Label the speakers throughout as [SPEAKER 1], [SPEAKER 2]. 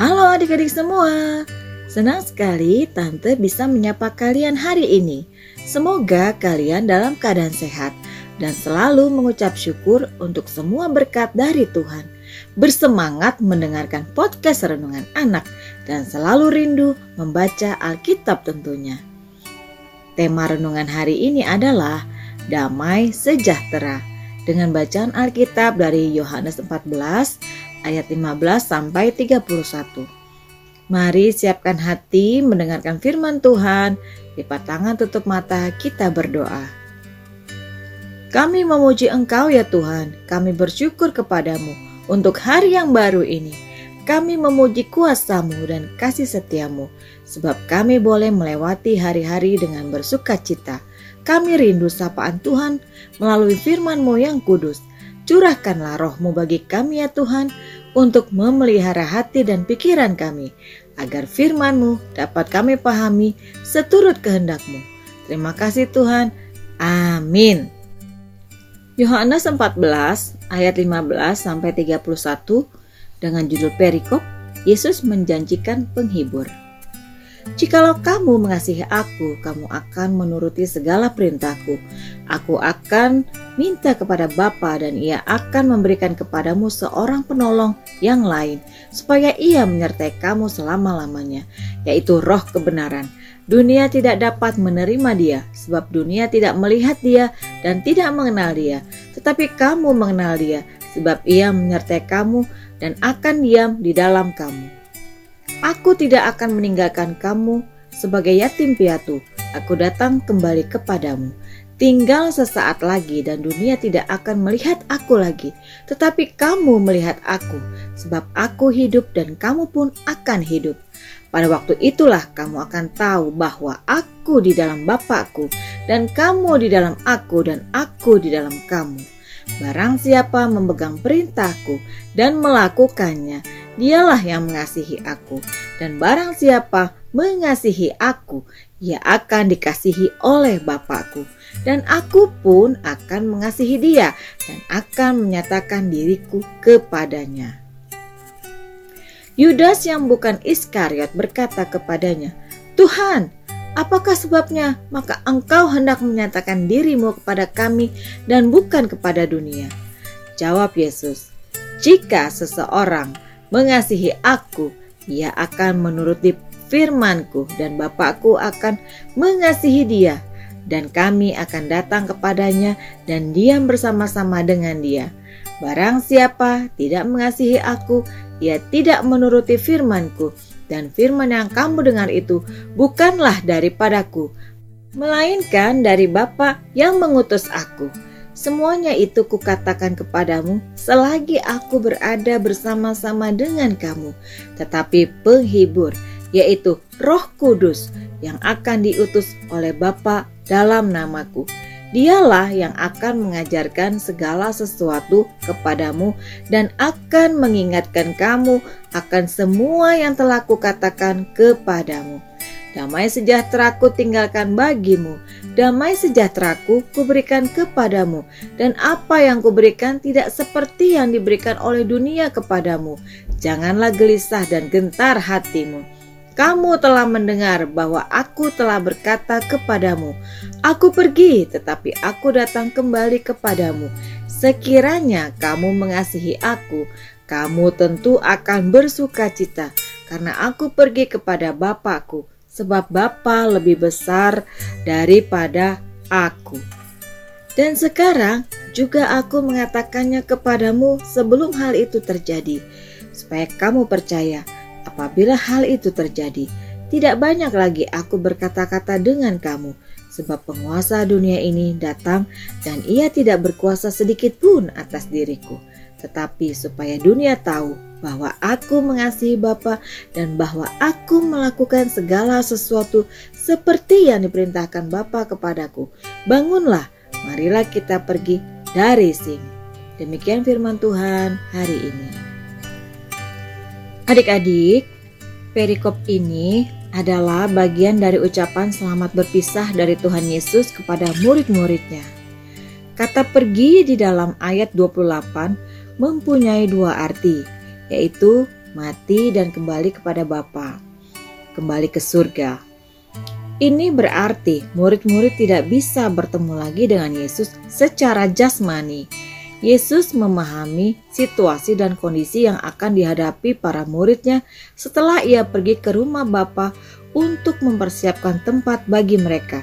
[SPEAKER 1] adik-adik semua. Senang sekali Tante bisa menyapa kalian hari ini. Semoga kalian dalam keadaan sehat dan selalu mengucap syukur untuk semua berkat dari Tuhan. Bersemangat mendengarkan podcast Renungan Anak dan selalu rindu membaca Alkitab tentunya. Tema renungan hari ini adalah damai sejahtera dengan bacaan Alkitab dari Yohanes 14 ayat 15 sampai 31. Mari siapkan hati mendengarkan firman Tuhan, lipat tangan tutup mata, kita berdoa. Kami memuji Engkau ya Tuhan, kami bersyukur kepadamu untuk hari yang baru ini. Kami memuji kuasamu dan kasih setiamu, sebab kami boleh melewati hari-hari dengan bersuka cita kami rindu sapaan Tuhan melalui firman-Mu yang kudus. Curahkanlah rohmu bagi kami ya Tuhan untuk memelihara hati dan pikiran kami, agar firman-Mu dapat kami pahami seturut kehendak-Mu. Terima kasih Tuhan. Amin. Yohanes 14 ayat 15 sampai 31 dengan judul perikop Yesus menjanjikan penghibur. Jikalau kamu mengasihi aku, kamu akan menuruti segala perintahku. Aku akan minta kepada Bapa dan ia akan memberikan kepadamu seorang penolong yang lain, supaya ia menyertai kamu selama-lamanya, yaitu roh kebenaran. Dunia tidak dapat menerima dia, sebab dunia tidak melihat dia dan tidak mengenal dia. Tetapi kamu mengenal dia, sebab ia menyertai kamu dan akan diam di dalam kamu. Aku tidak akan meninggalkan kamu sebagai yatim piatu. Aku datang kembali kepadamu. Tinggal sesaat lagi dan dunia tidak akan melihat aku lagi. Tetapi kamu melihat aku, sebab aku hidup dan kamu pun akan hidup. Pada waktu itulah kamu akan tahu bahwa aku di dalam Bapakku dan kamu di dalam aku dan aku di dalam kamu. Barang siapa memegang perintahku dan melakukannya, dialah yang mengasihi aku. Dan barang siapa mengasihi aku, ia akan dikasihi oleh Bapakku. Dan aku pun akan mengasihi dia dan akan menyatakan diriku kepadanya. Yudas yang bukan Iskariot berkata kepadanya, Tuhan, apakah sebabnya maka engkau hendak menyatakan dirimu kepada kami dan bukan kepada dunia? Jawab Yesus, jika seseorang mengasihi aku, ia akan menuruti firmanku dan Bapakku akan mengasihi dia dan kami akan datang kepadanya dan diam bersama-sama dengan dia. Barang siapa tidak mengasihi aku, ia tidak menuruti firmanku dan firman yang kamu dengar itu bukanlah daripadaku, melainkan dari Bapa yang mengutus aku. Semuanya itu kukatakan kepadamu selagi aku berada bersama-sama dengan kamu. Tetapi penghibur, yaitu roh kudus yang akan diutus oleh Bapa dalam namaku. Dialah yang akan mengajarkan segala sesuatu kepadamu dan akan mengingatkan kamu akan semua yang telah kukatakan kepadamu. Damai sejahteraku tinggalkan bagimu, damai sejahteraku kuberikan kepadamu, dan apa yang kuberikan tidak seperti yang diberikan oleh dunia kepadamu. Janganlah gelisah dan gentar hatimu. Kamu telah mendengar bahwa aku telah berkata kepadamu, "Aku pergi, tetapi aku datang kembali kepadamu." Sekiranya kamu mengasihi aku, kamu tentu akan bersuka cita, karena aku pergi kepada Bapakku sebab Bapa lebih besar daripada aku. Dan sekarang juga aku mengatakannya kepadamu sebelum hal itu terjadi, supaya kamu percaya apabila hal itu terjadi. Tidak banyak lagi aku berkata-kata dengan kamu, sebab penguasa dunia ini datang dan ia tidak berkuasa sedikit pun atas diriku tetapi supaya dunia tahu bahwa aku mengasihi Bapa dan bahwa aku melakukan segala sesuatu seperti yang diperintahkan Bapa kepadaku. Bangunlah, marilah kita pergi dari sini. Demikian firman Tuhan hari ini. Adik-adik, perikop ini adalah bagian dari ucapan selamat berpisah dari Tuhan Yesus kepada murid-muridnya. Kata pergi di dalam ayat 28 mempunyai dua arti, yaitu mati dan kembali kepada Bapa, kembali ke surga. Ini berarti murid-murid tidak bisa bertemu lagi dengan Yesus secara jasmani. Yesus memahami situasi dan kondisi yang akan dihadapi para muridnya setelah ia pergi ke rumah Bapa untuk mempersiapkan tempat bagi mereka.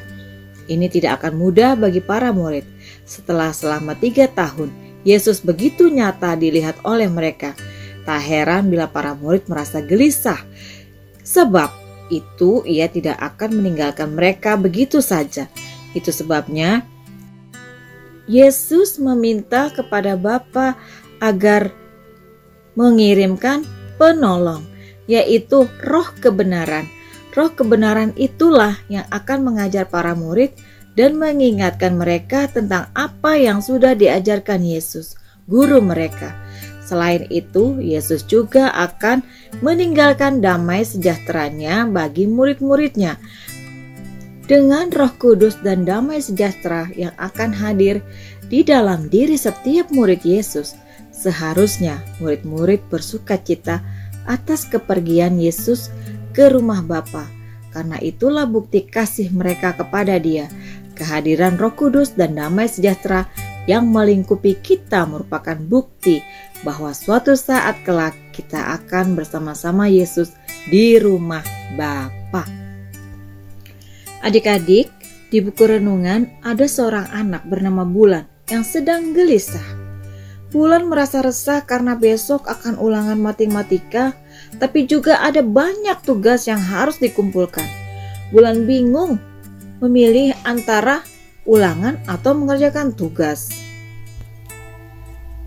[SPEAKER 1] Ini tidak akan mudah bagi para murid. Setelah selama tiga tahun, Yesus begitu nyata dilihat oleh mereka. Tak heran bila para murid merasa gelisah, sebab itu ia tidak akan meninggalkan mereka begitu saja. Itu sebabnya Yesus meminta kepada Bapa agar mengirimkan penolong, yaitu roh kebenaran. Roh kebenaran itulah yang akan mengajar para murid dan mengingatkan mereka tentang apa yang sudah diajarkan Yesus, guru mereka. Selain itu, Yesus juga akan meninggalkan damai sejahteranya bagi murid-muridnya dengan Roh Kudus dan damai sejahtera yang akan hadir di dalam diri setiap murid Yesus, seharusnya murid-murid bersuka cita atas kepergian Yesus ke rumah Bapa. Karena itulah bukti kasih mereka kepada Dia. Kehadiran Roh Kudus dan damai sejahtera yang melingkupi kita merupakan bukti bahwa suatu saat kelak kita akan bersama-sama Yesus di rumah Bapa. Adik-adik, di buku renungan ada seorang anak bernama Bulan yang sedang gelisah. Bulan merasa resah karena besok akan ulangan matematika, tapi juga ada banyak tugas yang harus dikumpulkan. Bulan bingung memilih antara ulangan atau mengerjakan tugas.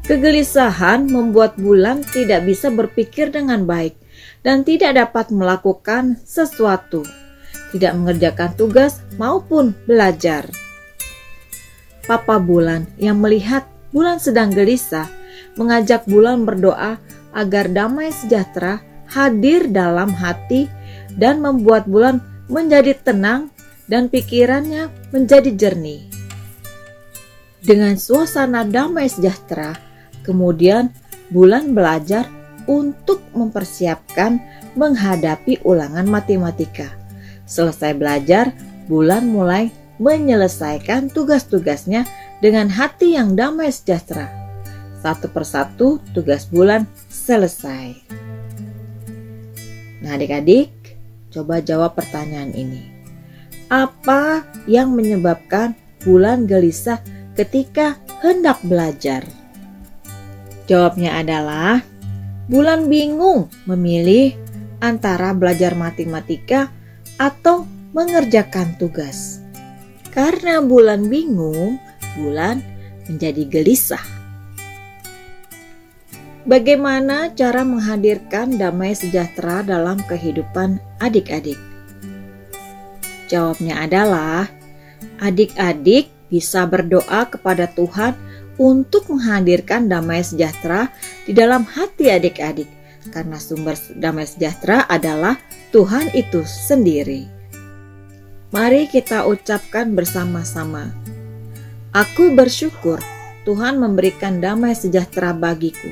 [SPEAKER 1] Kegelisahan membuat Bulan tidak bisa berpikir dengan baik dan tidak dapat melakukan sesuatu tidak mengerjakan tugas maupun belajar. Papa Bulan yang melihat Bulan sedang gelisah mengajak Bulan berdoa agar damai sejahtera hadir dalam hati dan membuat Bulan menjadi tenang dan pikirannya menjadi jernih. Dengan suasana damai sejahtera, kemudian Bulan belajar untuk mempersiapkan menghadapi ulangan matematika. Selesai belajar, Bulan mulai menyelesaikan tugas-tugasnya dengan hati yang damai sejahtera. Satu persatu tugas Bulan selesai. Nah adik-adik, coba jawab pertanyaan ini. Apa yang menyebabkan Bulan gelisah ketika hendak belajar? Jawabnya adalah Bulan bingung memilih antara belajar matematika atau mengerjakan tugas. Karena bulan bingung, bulan menjadi gelisah. Bagaimana cara menghadirkan damai sejahtera dalam kehidupan adik-adik? Jawabnya adalah adik-adik bisa berdoa kepada Tuhan untuk menghadirkan damai sejahtera di dalam hati adik-adik karena sumber damai sejahtera adalah Tuhan itu sendiri. Mari kita ucapkan bersama-sama. Aku bersyukur Tuhan memberikan damai sejahtera bagiku.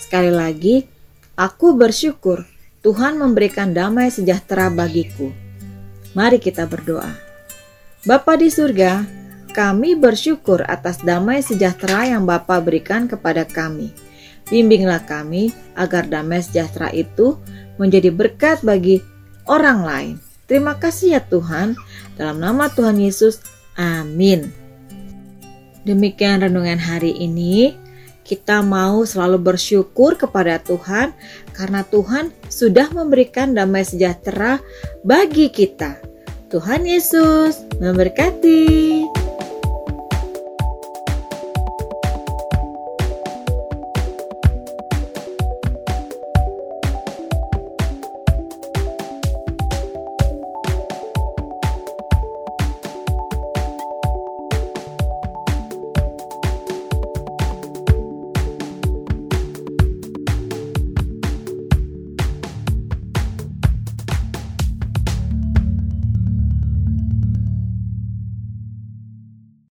[SPEAKER 1] Sekali lagi, aku bersyukur Tuhan memberikan damai sejahtera bagiku. Mari kita berdoa. Bapa di surga, kami bersyukur atas damai sejahtera yang Bapa berikan kepada kami. Bimbinglah kami agar damai sejahtera itu menjadi berkat bagi orang lain. Terima kasih ya Tuhan. Dalam nama Tuhan Yesus, amin. Demikian renungan hari ini. Kita mau selalu bersyukur kepada Tuhan karena Tuhan sudah memberikan damai sejahtera bagi kita. Tuhan Yesus memberkati.